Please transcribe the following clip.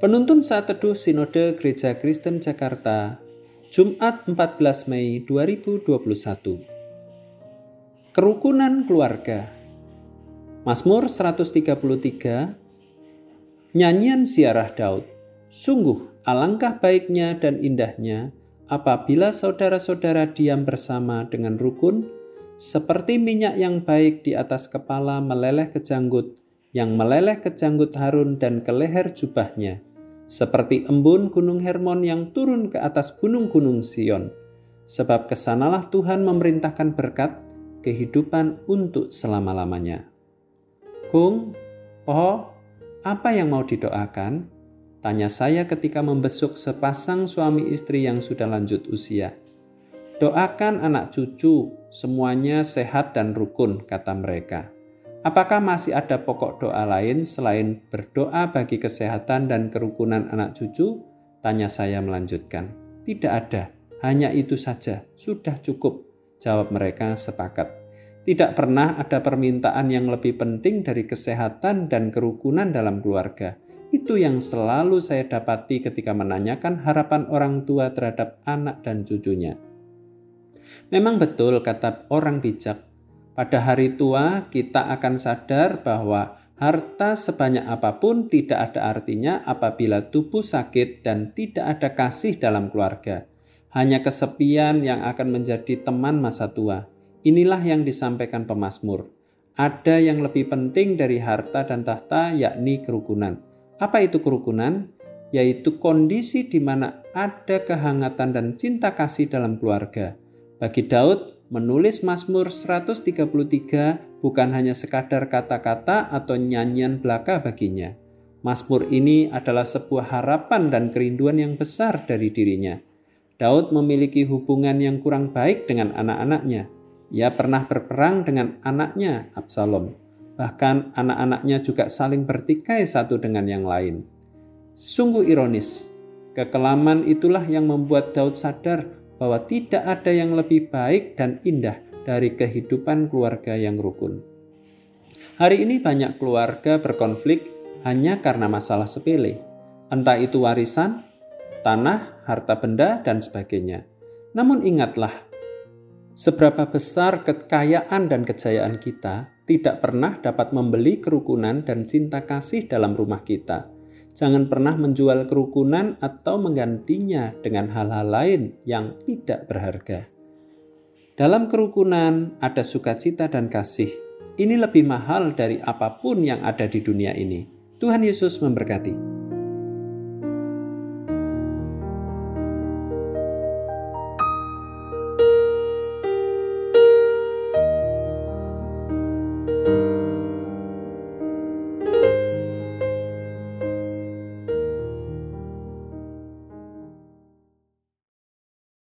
Penuntun saat teduh Sinode Gereja Kristen Jakarta, Jumat 14 Mei 2021. Kerukunan keluarga. Mazmur 133 Nyanyian Siarah Daud. Sungguh alangkah baiknya dan indahnya apabila saudara-saudara diam bersama dengan rukun seperti minyak yang baik di atas kepala meleleh ke janggut yang meleleh ke janggut Harun dan ke leher jubahnya seperti embun gunung Hermon yang turun ke atas gunung-gunung Sion. Sebab ke sanalah Tuhan memerintahkan berkat kehidupan untuk selama-lamanya. Kung, oh, apa yang mau didoakan? Tanya saya ketika membesuk sepasang suami istri yang sudah lanjut usia. Doakan anak cucu, semuanya sehat dan rukun, kata mereka. Apakah masih ada pokok doa lain selain berdoa bagi kesehatan dan kerukunan anak cucu? Tanya saya melanjutkan. Tidak ada, hanya itu saja, sudah cukup, jawab mereka sepakat. Tidak pernah ada permintaan yang lebih penting dari kesehatan dan kerukunan dalam keluarga. Itu yang selalu saya dapati ketika menanyakan harapan orang tua terhadap anak dan cucunya. Memang betul kata orang bijak, pada hari tua, kita akan sadar bahwa harta sebanyak apa pun tidak ada artinya apabila tubuh sakit dan tidak ada kasih dalam keluarga. Hanya kesepian yang akan menjadi teman masa tua. Inilah yang disampaikan pemazmur. Ada yang lebih penting dari harta dan tahta, yakni kerukunan. Apa itu kerukunan? Yaitu kondisi di mana ada kehangatan dan cinta kasih dalam keluarga. Bagi Daud, Menulis Mazmur 133 bukan hanya sekadar kata-kata atau nyanyian belaka baginya. Mazmur ini adalah sebuah harapan dan kerinduan yang besar dari dirinya. Daud memiliki hubungan yang kurang baik dengan anak-anaknya. Ia pernah berperang dengan anaknya, Absalom. Bahkan anak-anaknya juga saling bertikai satu dengan yang lain. Sungguh ironis, kekelaman itulah yang membuat Daud sadar bahwa tidak ada yang lebih baik dan indah dari kehidupan keluarga yang rukun. Hari ini banyak keluarga berkonflik hanya karena masalah sepele, entah itu warisan, tanah, harta benda, dan sebagainya. Namun ingatlah, seberapa besar kekayaan dan kejayaan kita tidak pernah dapat membeli kerukunan dan cinta kasih dalam rumah kita Jangan pernah menjual kerukunan atau menggantinya dengan hal-hal lain yang tidak berharga. Dalam kerukunan ada sukacita dan kasih. Ini lebih mahal dari apa pun yang ada di dunia ini. Tuhan Yesus memberkati.